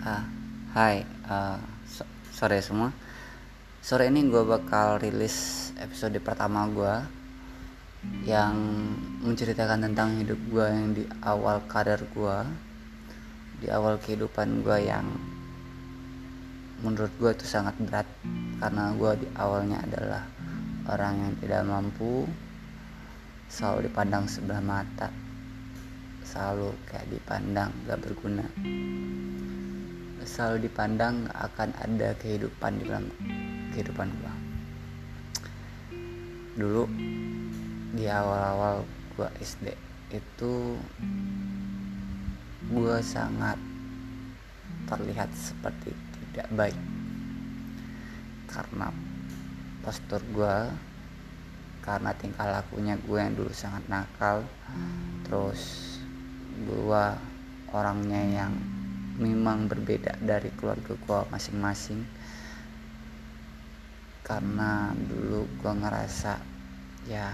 Ah, hai, uh, so- sore semua. Sore ini gue bakal rilis episode pertama gue yang menceritakan tentang hidup gue yang di awal karir gue, di awal kehidupan gue yang menurut gue itu sangat berat karena gue di awalnya adalah orang yang tidak mampu, selalu dipandang sebelah mata, selalu kayak dipandang gak berguna selalu dipandang akan ada kehidupan di dalam kehidupan gua. Dulu di awal-awal gua SD itu gua sangat terlihat seperti tidak baik. Karena postur gua karena tingkah lakunya gue yang dulu sangat nakal terus gua orangnya yang memang berbeda dari keluarga gue masing-masing. Karena dulu gue ngerasa ya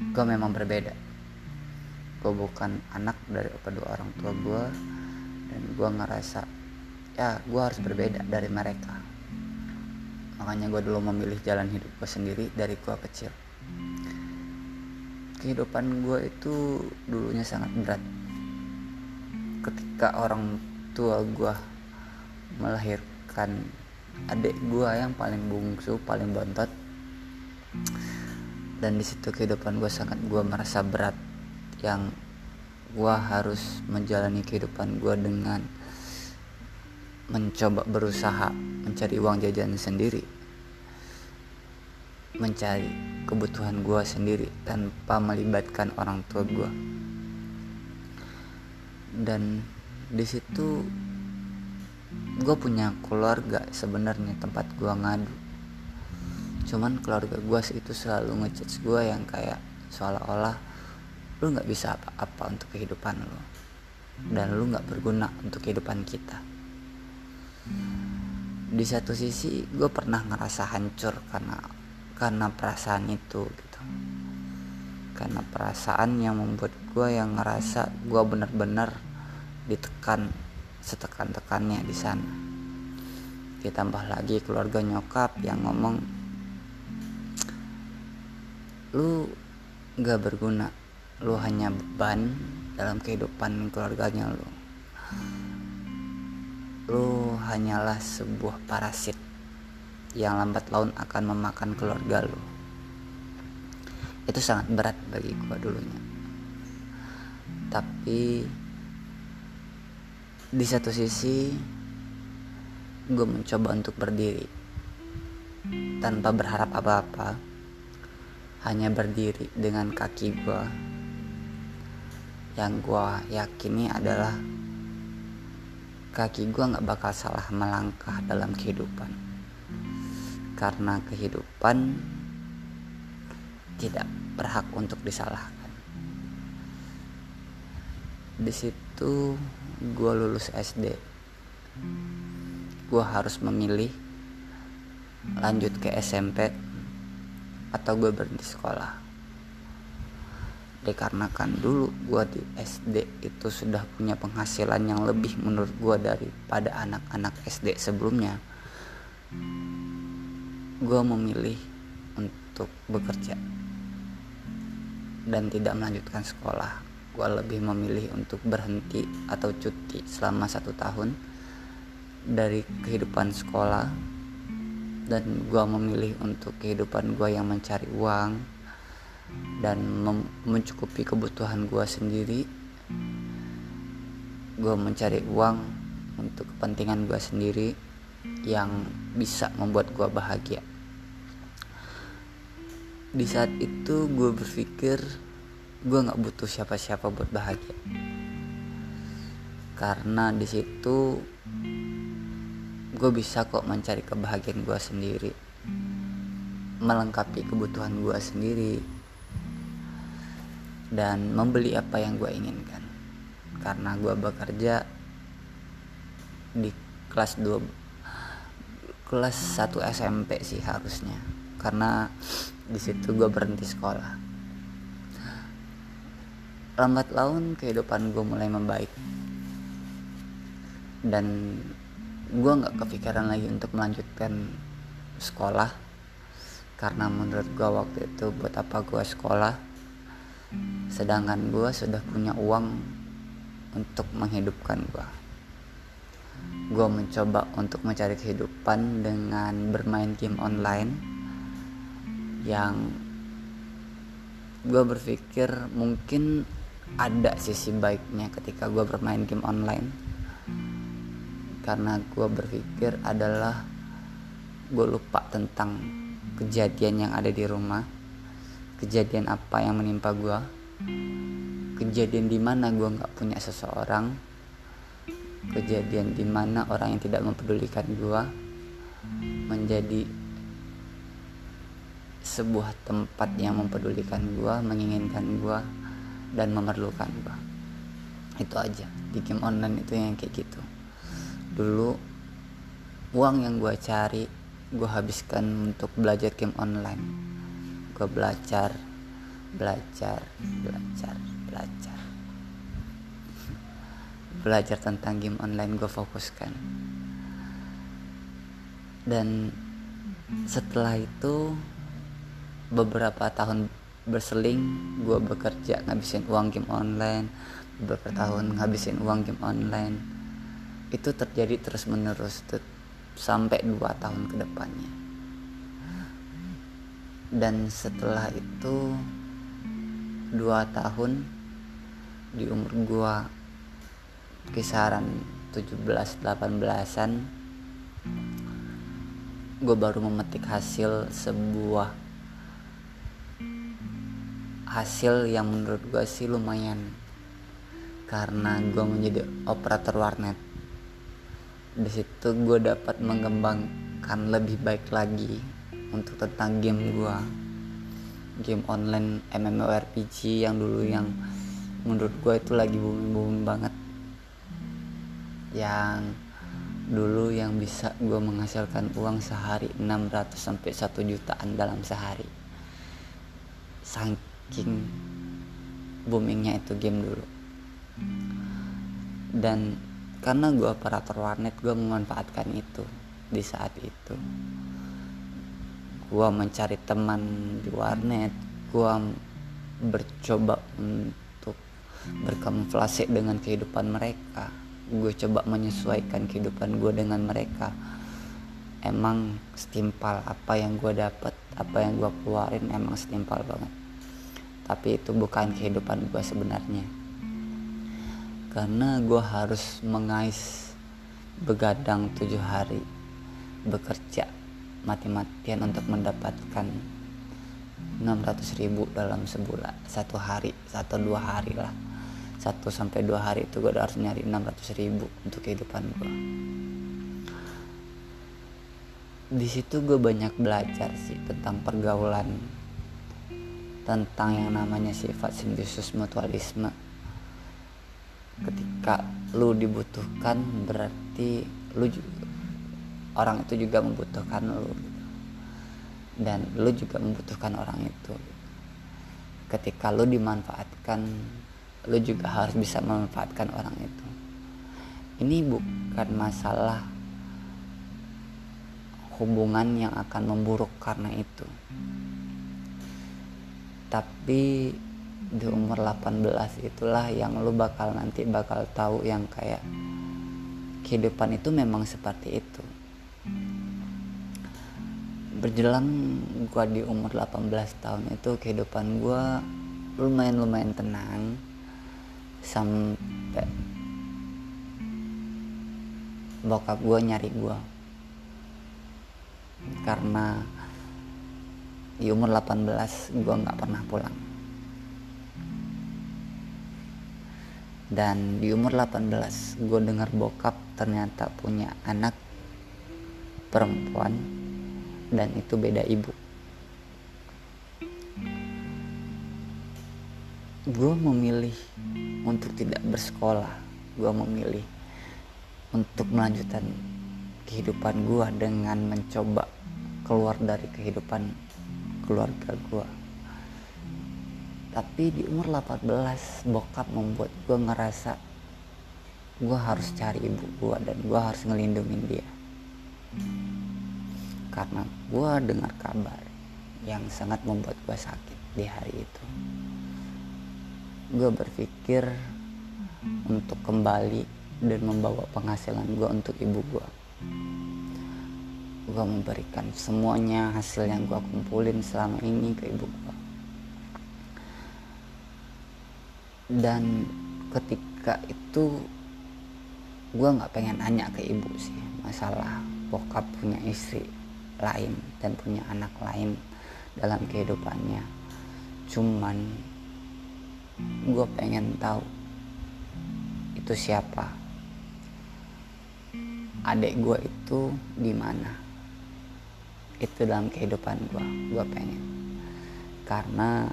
gue memang berbeda. Gue bukan anak dari kedua orang tua gue dan gue ngerasa ya gue harus berbeda dari mereka. Makanya gue dulu memilih jalan hidup gue sendiri dari gue kecil. Kehidupan gue itu dulunya sangat berat. Ketika orang tua gue melahirkan adik gue yang paling bungsu paling bontot. Dan di situ kehidupan gue sangat gue merasa berat yang gue harus menjalani kehidupan gue dengan mencoba berusaha mencari uang jajan sendiri mencari kebutuhan gue sendiri tanpa melibatkan orang tua gue dan di situ gue punya keluarga sebenarnya tempat gue ngadu. Cuman keluarga gue itu selalu ngechat gue yang kayak seolah-olah lu nggak bisa apa-apa untuk kehidupan lo dan lu nggak berguna untuk kehidupan kita. Di satu sisi gue pernah ngerasa hancur karena karena perasaan itu gitu. Karena perasaan yang membuat gue yang ngerasa gue bener-bener ditekan setekan-tekannya di sana. Ditambah lagi keluarga nyokap yang ngomong lu gak berguna lu hanya beban dalam kehidupan keluarganya lu. Lu hanyalah sebuah parasit yang lambat laun akan memakan keluarga lu. Itu sangat berat bagi gua dulunya. Tapi di satu sisi gue mencoba untuk berdiri tanpa berharap apa-apa hanya berdiri dengan kaki gue yang gue yakini adalah kaki gue gak bakal salah melangkah dalam kehidupan. Karena kehidupan tidak berhak untuk disalahkan. Di situ gue lulus SD gue harus memilih lanjut ke SMP atau gue berhenti sekolah. Dikarenakan dulu gue di SD itu sudah punya penghasilan yang lebih menurut gue daripada anak-anak SD sebelumnya. Gue memilih untuk bekerja dan tidak melanjutkan sekolah gue lebih memilih untuk berhenti atau cuti selama satu tahun dari kehidupan sekolah. Dan gue memilih untuk kehidupan gue yang mencari uang dan mencukupi kebutuhan gue sendiri. Gue mencari uang untuk kepentingan gue sendiri yang bisa membuat gue bahagia. Di saat itu gue berpikir gue nggak butuh siapa-siapa buat bahagia. Karena di situ gue bisa kok mencari kebahagiaan gue sendiri. Melengkapi kebutuhan gue sendiri. Dan membeli apa yang gue inginkan. Karena gue bekerja di kelas 2 kelas 1 SMP sih harusnya. Karena di situ gue berhenti sekolah lambat laun kehidupan gue mulai membaik. Dan gue nggak kepikiran lagi untuk melanjutkan sekolah karena menurut gue waktu itu buat apa gue sekolah? Sedangkan gue sudah punya uang untuk menghidupkan gue gue mencoba untuk mencari kehidupan dengan bermain game online yang gue berpikir mungkin ada sisi baiknya ketika gue bermain game online. Karena gue berpikir adalah gue lupa tentang kejadian yang ada di rumah kejadian apa yang menimpa gue kejadian di mana gue nggak punya seseorang kejadian di mana orang yang tidak mempedulikan gue menjadi sebuah tempat yang mempedulikan gue menginginkan gue dan memerlukan gue itu aja. Di game online itu yang kayak gitu. Dulu uang yang gue cari gue habiskan untuk belajar game online. Gue belajar belajar belajar belajar. Belajar tentang game online gue fokuskan. Dan setelah itu beberapa tahun berseling gue bekerja ngabisin uang game online beberapa tahun ngabisin uang game online. Itu terjadi terus menerus sampai dua tahun ke depannya. Dan setelah itu dua tahun di umur gue kisaran 17-18an gue baru memetik hasil sebuah hasil yang menurut gue sih lumayan. Karena gue menjadi operator warnet. Di situ gue dapat mengembangkan lebih baik lagi untuk tentang game gue game online MMORPG yang dulu yang menurut gue itu lagi booming booming banget. Yang dulu yang bisa gue menghasilkan uang sehari 600 sampai 1 jutaan dalam sehari. Saking boomingnya itu game dulu. Dan karena gue operator warnet gue memanfaatkan itu di saat itu. Gue mencari teman di warnet gue bercoba untuk berkamuflase dengan kehidupan mereka. Gue coba menyesuaikan kehidupan gue dengan mereka. Emang setimpal apa yang gue dapat apa yang gue keluarin emang setimpal banget tapi itu bukan kehidupan gue sebenarnya. Karena gue harus mengais begadang tujuh hari bekerja mati-matian untuk mendapatkan 600 ribu dalam sebulan. Satu hari satu dua hari lah. Satu sampai dua hari itu gue harus nyari 600 ribu untuk kehidupan gue di situ gue banyak belajar sih tentang pergaulan tentang yang namanya sifat simbiosis mutualisme. Ketika lu dibutuhkan berarti lu juga, orang itu juga membutuhkan lu. Dan lu juga membutuhkan orang itu. Ketika lu dimanfaatkan lu juga harus bisa memanfaatkan orang itu. Ini bukan masalah hubungan yang akan memburuk karena itu tapi di umur 18 itulah yang lu bakal nanti bakal tahu yang kayak kehidupan itu memang seperti itu. Berjelang gua di umur 18 tahun itu kehidupan gua lumayan lumayan tenang sampai bokap gua nyari gua. Karena di umur 18 gue nggak pernah pulang. Dan di umur 18 gue dengar bokap ternyata punya anak perempuan dan itu beda ibu. Gue memilih untuk tidak bersekolah. Gue memilih untuk melanjutkan kehidupan gue dengan mencoba keluar dari kehidupan keluarga gue tapi di umur 18 bokap membuat gue ngerasa gue harus cari ibu gue dan gue harus ngelindungin dia. Karena gue dengar kabar yang sangat membuat gue sakit di hari itu. Gue berpikir untuk kembali dan membawa penghasilan gue untuk ibu gue gue memberikan semuanya hasil yang gue kumpulin selama ini ke ibu gue dan ketika itu gue nggak pengen nanya ke ibu sih masalah bokap punya istri lain dan punya anak lain dalam kehidupannya. Cuman gue pengen tahu itu siapa. Adik gue itu di mana itu dalam kehidupan gue gue pengen. Karena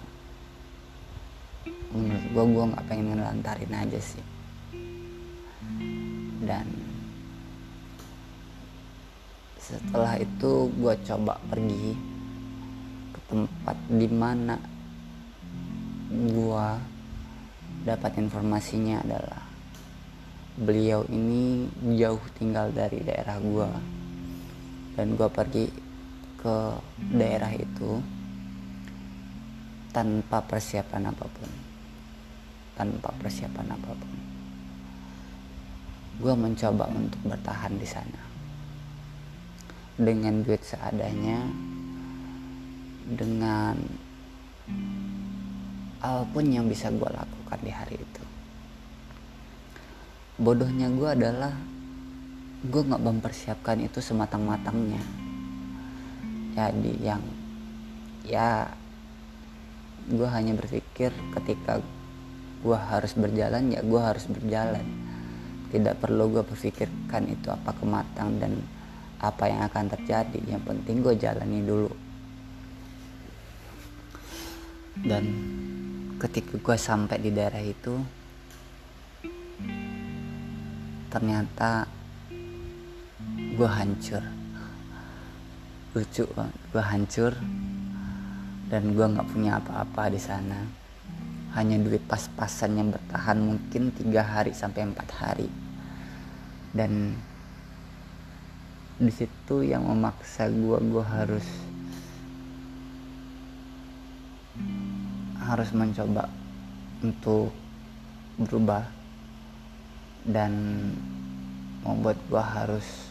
menurut gue gue nggak pengen ngelantarin aja sih. Dan setelah itu gue coba pergi ke tempat di mana gue dapat informasinya adalah beliau ini jauh tinggal dari daerah gue dan gue pergi ke daerah itu tanpa persiapan apa pun. Tanpa persiapan apa pun. Gue mencoba untuk bertahan di sana. Dengan duit seadanya dengan apa pun yang bisa gue lakukan di hari itu. Bodohnya gue adalah gue nggak mempersiapkan itu sematang-matangnya jadi yang ya gue hanya berpikir ketika gue harus berjalan ya gue harus berjalan. Tidak perlu gue berpikirkan itu apa kematang dan apa yang akan terjadi. Yang penting gue jalani dulu. Dan ketika gue sampai di daerah itu ternyata gue hancur lucu gue hancur. Dan gue nggak punya apa-apa di sana. Hanya duit pas-pasan yang bertahan mungkin tiga hari sampai empat hari. Dan di situ yang memaksa gue gue harus harus mencoba untuk berubah. Dan membuat gue harus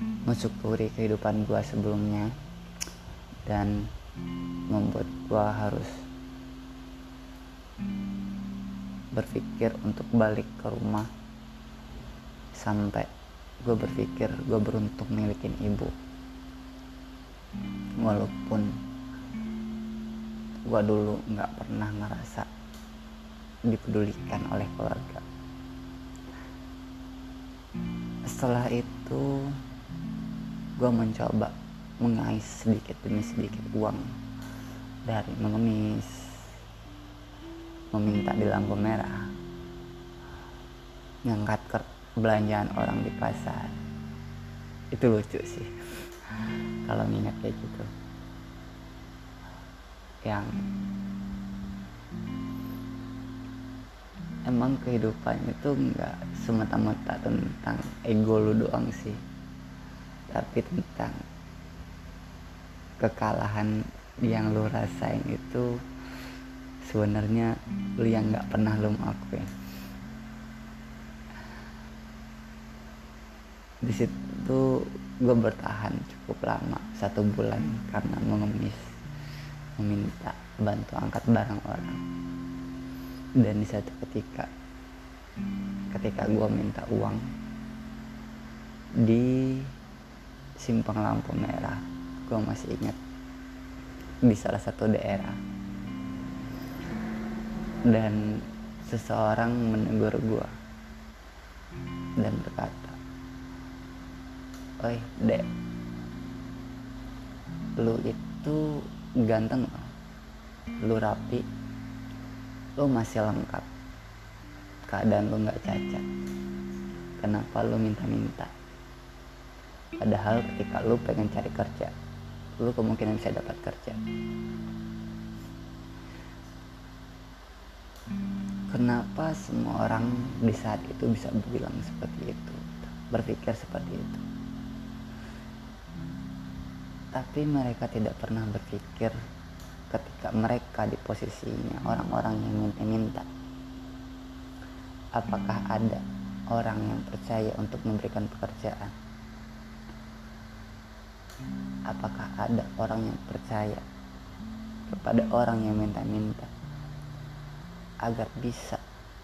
mensyukuri kehidupan gue sebelumnya dan membuat gue harus berpikir untuk balik ke rumah sampai gue berpikir gue beruntung milikin ibu. Walaupun gue dulu nggak pernah ngerasa dipedulikan oleh keluarga. Setelah itu gue mencoba mengais sedikit demi sedikit uang dari mengemis meminta di lampu merah ngangkat belanjaan orang di pasar. Itu lucu sih kalau nginget kayak gitu. Yang emang kehidupan itu nggak semata-mata tentang ego lu doang sih tapi tentang kekalahan yang lu rasain itu sebenarnya lu yang nggak pernah lu maafin. Di situ gue bertahan cukup lama satu bulan karena mengemis meminta bantu angkat barang orang. Dan di satu ketika ketika gue minta uang di simpang lampu merah. Gue masih ingat di salah satu daerah. Dan seseorang menegur gue dan berkata oi dek. Lu itu ganteng loh lu rapi. Lu masih lengkap. Keadaan lu nggak cacat. Kenapa lu minta-minta padahal ketika lu pengen cari kerja lu kemungkinan bisa dapat kerja. Kenapa semua orang di saat itu bisa bilang seperti itu? Berpikir seperti itu. Tapi mereka tidak pernah berpikir ketika mereka di posisinya orang-orang yang minta-minta apakah ada orang yang percaya untuk memberikan pekerjaan apakah ada orang yang percaya kepada orang yang minta-minta agar bisa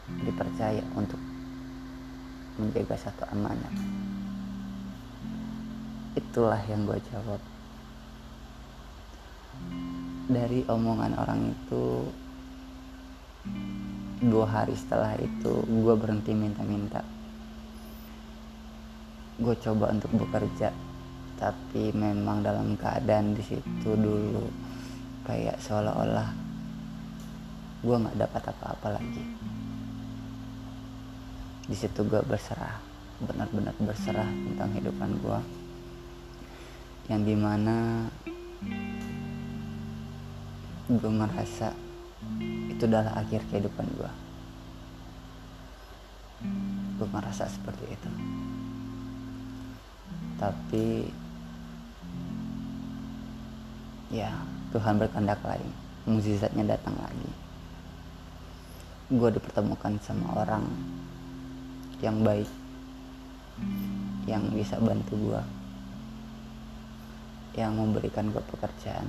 dipercaya untuk menjaga satu amanah? Itulah yang gue jawab. Dari omongan orang itu dua hari setelah itu gue berhenti minta-minta. Gue coba untuk bekerja tapi memang dalam keadaan di situ dulu kayak seolah-olah gue nggak dapat apa-apa lagi. Di situ gue berserah benar-benar berserah tentang kehidupan gue yang di mana gue ngerasa itu adalah akhir kehidupan gue gue ngerasa seperti itu. Tapi ya Tuhan berkehendak lain mukjizatnya datang lagi. Gue dipertemukan sama orang yang baik yang bisa bantu gue yang memberikan gue pekerjaan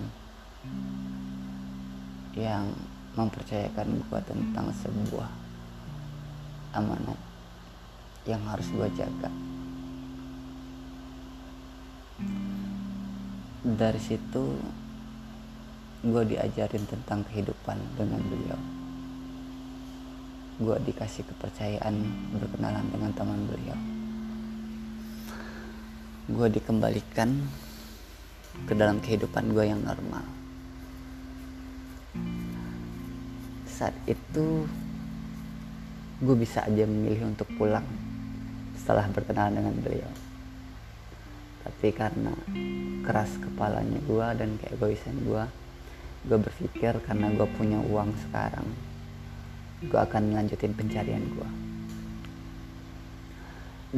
yang mempercayakan gue tentang sebuah amanat yang harus gue jaga. Dari situ gue diajarin tentang kehidupan dengan beliau. Gue dikasih kepercayaan berkenalan dengan teman beliau. Gue dikembalikan ke dalam kehidupan gue yang normal. Saat itu gue bisa aja memilih untuk pulang setelah berkenalan dengan beliau. Tapi karena keras kepalanya gue dan keegoisan gue gue berpikir karena gue punya uang sekarang gue akan melanjutin pencarian gue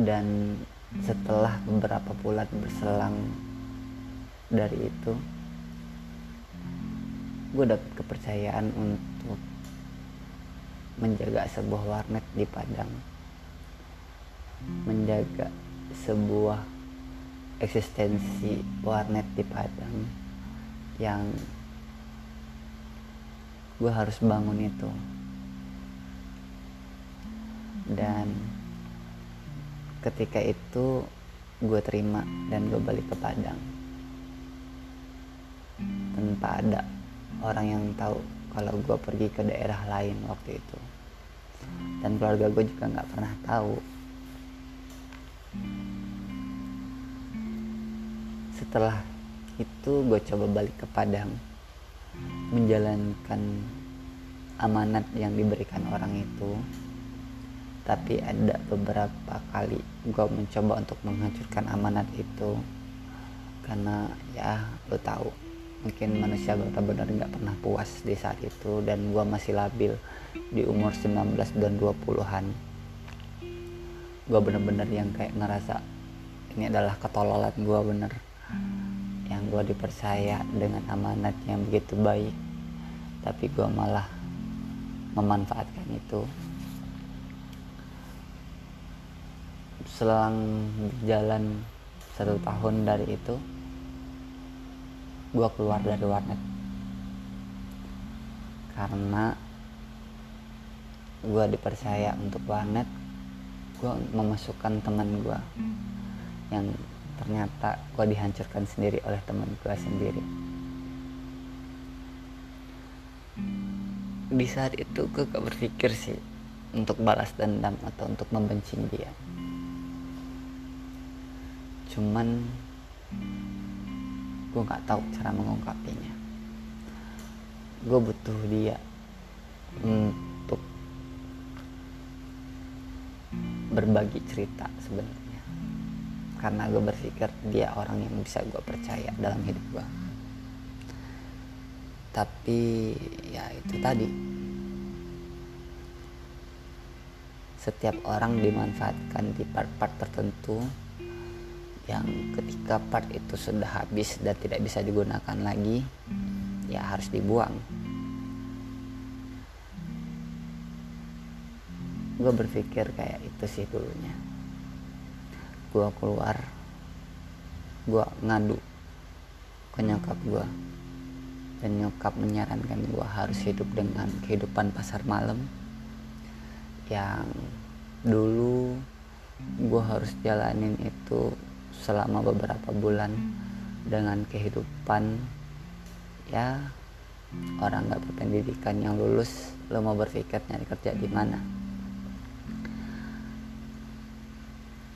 dan setelah beberapa bulan berselang dari itu gue dapet kepercayaan untuk menjaga sebuah warnet di Padang. Menjaga sebuah eksistensi warnet di Padang yang gue harus bangun itu. Dan ketika itu gue terima dan gue balik ke Padang. Tanpa ada orang yang tahu kalau gue pergi ke daerah lain waktu itu. Dan keluarga gue juga nggak pernah tahu. Setelah itu gue coba balik ke Padang menjalankan amanat yang diberikan orang itu tapi ada beberapa kali gue mencoba untuk menghancurkan amanat itu. Karena ya lo tahu mungkin manusia benar-benar nggak pernah puas di saat itu dan gue masih labil di umur 19 dan 20-an gue bener-bener yang kayak ngerasa ini adalah ketololan gue bener yang gue dipercaya dengan amanat yang begitu baik tapi gue malah memanfaatkan itu. Selang jalan satu tahun dari itu gue keluar dari warnet. Karena gue dipercaya untuk warnet gue memasukkan teman gue yang ternyata gue dihancurkan sendiri oleh teman gue sendiri. Di saat itu gue gak berpikir sih untuk balas dendam atau untuk membenci dia. Cuman gue nggak tahu cara mengungkapinya. Gue butuh dia untuk berbagi cerita sebenarnya karena gue berpikir dia orang yang bisa gue percaya dalam hidup gue tapi ya itu tadi. Setiap orang dimanfaatkan di part-part tertentu yang ketika part itu sudah habis dan tidak bisa digunakan lagi ya harus dibuang. Gue berpikir kayak itu sih dulunya gue keluar. Gue ngadu ke nyokap gue dan nyokap menyarankan gue harus hidup dengan kehidupan pasar malam. Yang dulu gue harus jalanin itu selama beberapa bulan dengan kehidupan ya orang nggak berpendidikan yang lulus. Lo mau berpikir nyari kerja di mana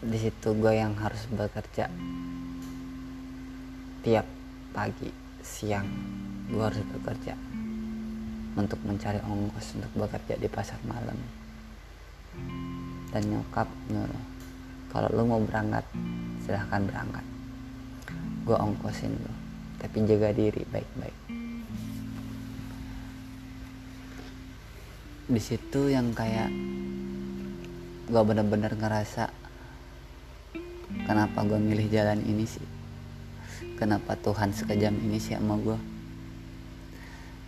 di situ gue yang harus bekerja. Tiap pagi siang gue harus bekerja. Untuk mencari ongkos untuk bekerja di pasar malam. Dan nyokap nyuruh kalau lu mau berangkat silahkan berangkat. Gue ongkosin lu tapi jaga diri baik-baik. Di situ yang kayak gue bener-bener ngerasa kenapa gue milih jalan ini sih? Kenapa Tuhan sekejam ini sih sama gue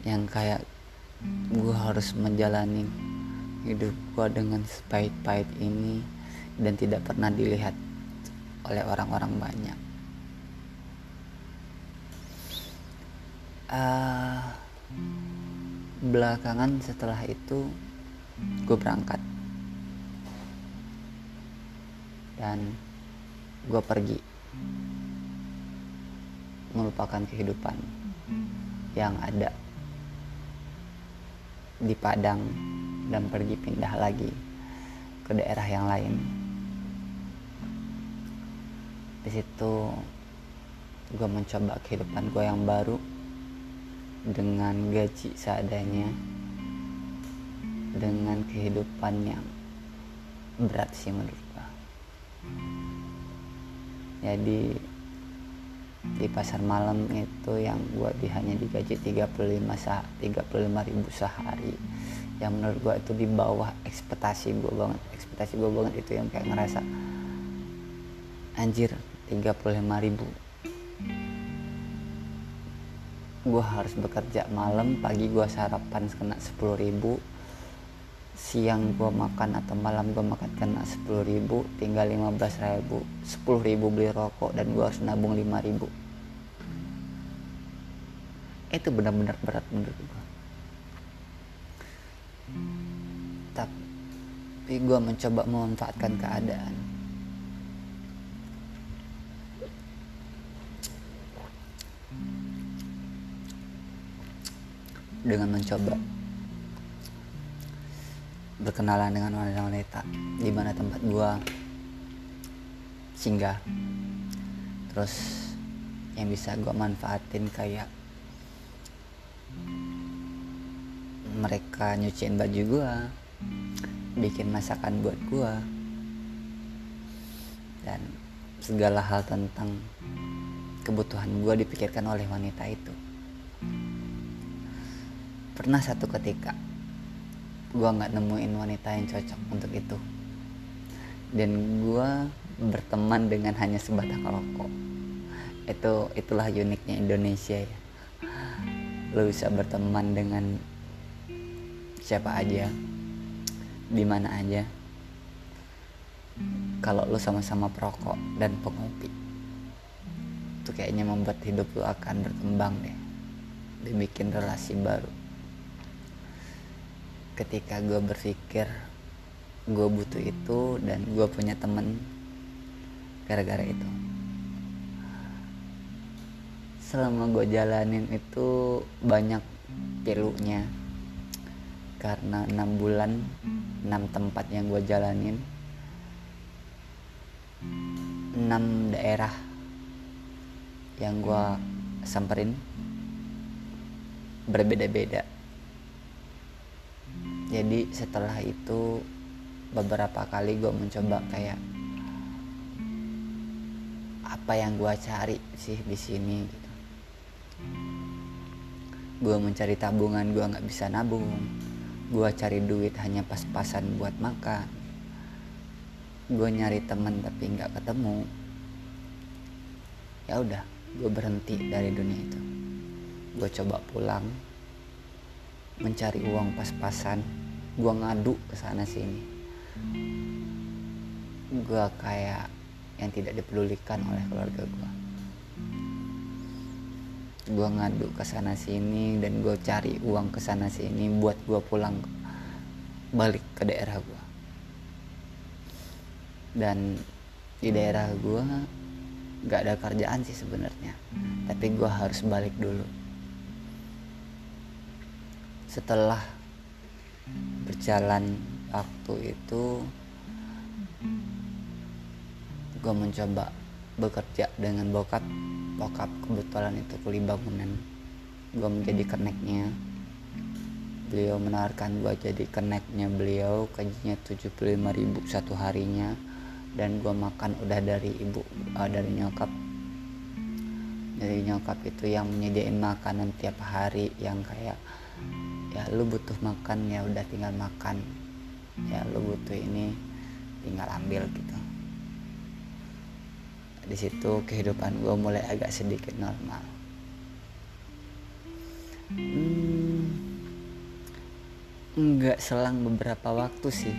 yang kayak gue harus menjalani hidup gue dengan sepahit-pahit ini dan tidak pernah dilihat oleh orang-orang banyak. Uh, belakangan setelah itu gue berangkat. Dan gue pergi melupakan kehidupan yang ada di Padang dan pergi pindah lagi ke daerah yang lain. Di situ gue mencoba kehidupan gue yang baru dengan gaji seadanya, dengan kehidupan yang berat sih menurut gue. Jadi di pasar malam itu yang gue di hanya digaji 35 sah 35 ribu sehari. Yang menurut gue itu di bawah ekspektasi gue banget. Ekspektasi gue banget itu yang kayak ngerasa anjir 35 ribu. Gue harus bekerja malam pagi gue sarapan kena 10 ribu siang gue makan atau malam gue makan kena 10 ribu tinggal 15 ribu. 10 ribu beli rokok dan gue harus nabung 5 ribu. Itu benar-benar berat menurut gue tapi gue mencoba memanfaatkan keadaan. Dengan mencoba berkenalan dengan wanita-wanita. Di mana tempat gua singgah. Terus yang bisa gua manfaatin kayak mereka nyuciin baju gua bikin masakan buat gua dan segala hal tentang kebutuhan gua dipikirkan oleh wanita itu. Pernah satu ketika gue nggak nemuin wanita yang cocok untuk itu. Dan gue berteman dengan hanya sebatang rokok. Itu itulah uniknya Indonesia ya. Lo bisa berteman dengan siapa aja di mana aja kalau lo sama-sama perokok dan pengopi. Itu kayaknya membuat hidup lo akan berkembang deh. Dibikin relasi baru ketika gue berpikir gue butuh itu dan gue punya temen gara-gara itu. Selama gue jalanin itu banyak pilunya. Karena enam bulan enam tempat yang gue jalanin enam daerah yang gue samperin berbeda-beda jadi setelah itu beberapa kali gue mencoba kayak apa yang gue cari sih di sini gitu. Gue mencari tabungan gue nggak bisa nabung. Gue cari duit hanya pas-pasan buat makan. Gue nyari temen tapi nggak ketemu. Ya udah gue berhenti dari dunia itu. Gue coba pulang mencari uang pas-pasan. Gue ngadu ke sana sini. Gue kayak yang tidak dipedulikan oleh keluarga gue gue ngadu ke sana sini dan gue cari uang ke sana sini buat gue pulang balik ke daerah gue dan di daerah gue gak ada kerjaan sih sebenarnya. Tapi gue harus balik dulu setelah berjalan waktu itu gue mencoba bekerja dengan bokap. Bokap kebetulan itu kuli bangunan gue menjadi keneknya beliau menawarkan gue jadi keneknya beliau gajinya 75 ribu satu harinya dan gue makan udah dari ibu uh, dari nyokap. Dari nyokap itu yang menyediain makanan tiap hari yang kayak ya lu butuh makan ya udah tinggal makan. Ya lu butuh ini tinggal ambil gitu. Di situ kehidupan gue mulai agak sedikit normal. Hmm, selang beberapa waktu sih.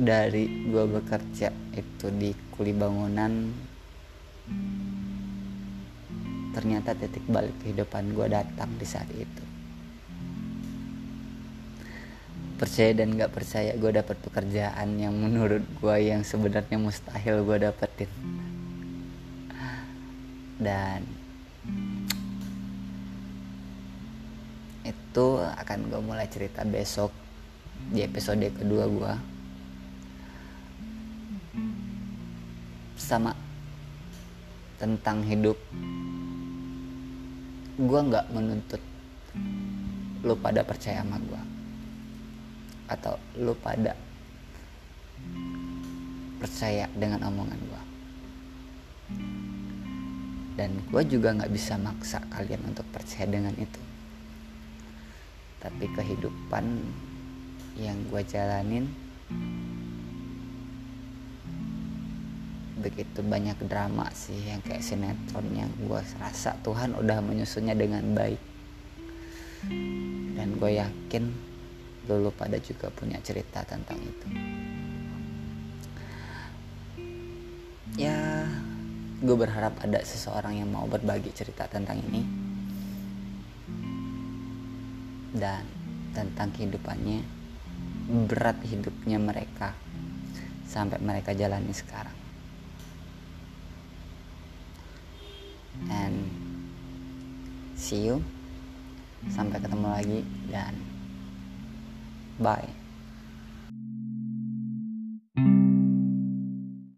Dari gue bekerja itu di kuli bangunan ternyata titik balik kehidupan gue datang di saat itu. Percaya dan gak percaya gue dapat pekerjaan yang menurut gue yang sebenarnya mustahil gue dapetin. Dan itu akan gue mulai cerita besok di episode kedua gue sama tentang hidup gue nggak menuntut lu pada percaya sama gue atau lu pada percaya dengan omongan gue dan gue juga nggak bisa maksa kalian untuk percaya dengan itu. Tapi kehidupan yang gue jalanin begitu banyak drama sih yang kayak sinetron yang gue rasa Tuhan udah menyusunnya dengan baik. Dan gue yakin dulu pada juga punya cerita tentang itu. Ya gue berharap ada seseorang yang mau berbagi cerita tentang ini. Dan tentang kehidupannya berat hidupnya mereka sampai mereka jalani sekarang and see you. Sampai ketemu lagi dan bye